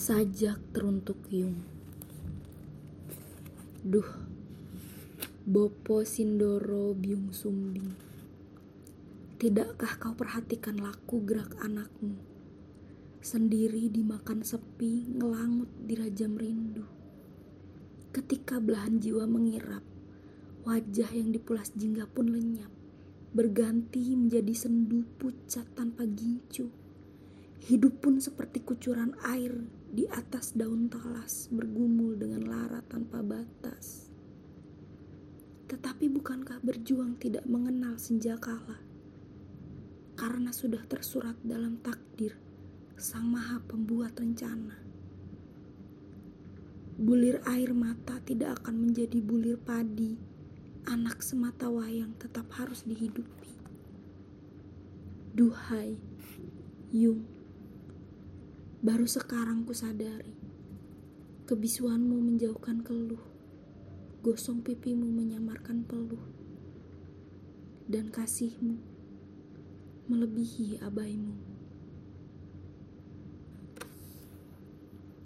Sajak teruntuk Yung. Duh Bopo Sindoro Byung Sumbing Tidakkah kau perhatikan laku gerak anakmu? Sendiri dimakan sepi ngelangut di rajam rindu. Ketika belahan jiwa mengirap Wajah yang dipulas jingga pun lenyap Berganti menjadi sendu pucat tanpa gincu. Hidup pun seperti kucuran air di atas daun talas bergumul dengan lara tanpa batas. Tetapi bukankah berjuang tidak mengenal senjakala? Karena sudah tersurat dalam takdir Sang Maha Pembuat rencana. Bulir air mata tidak akan menjadi bulir padi. Anak semata wayang tetap harus dihidupi. Duhai, Yung. Baru sekarang ku sadari, kebisuanmu menjauhkan keluh, gosong pipimu menyamarkan peluh, dan kasihmu melebihi abaimu.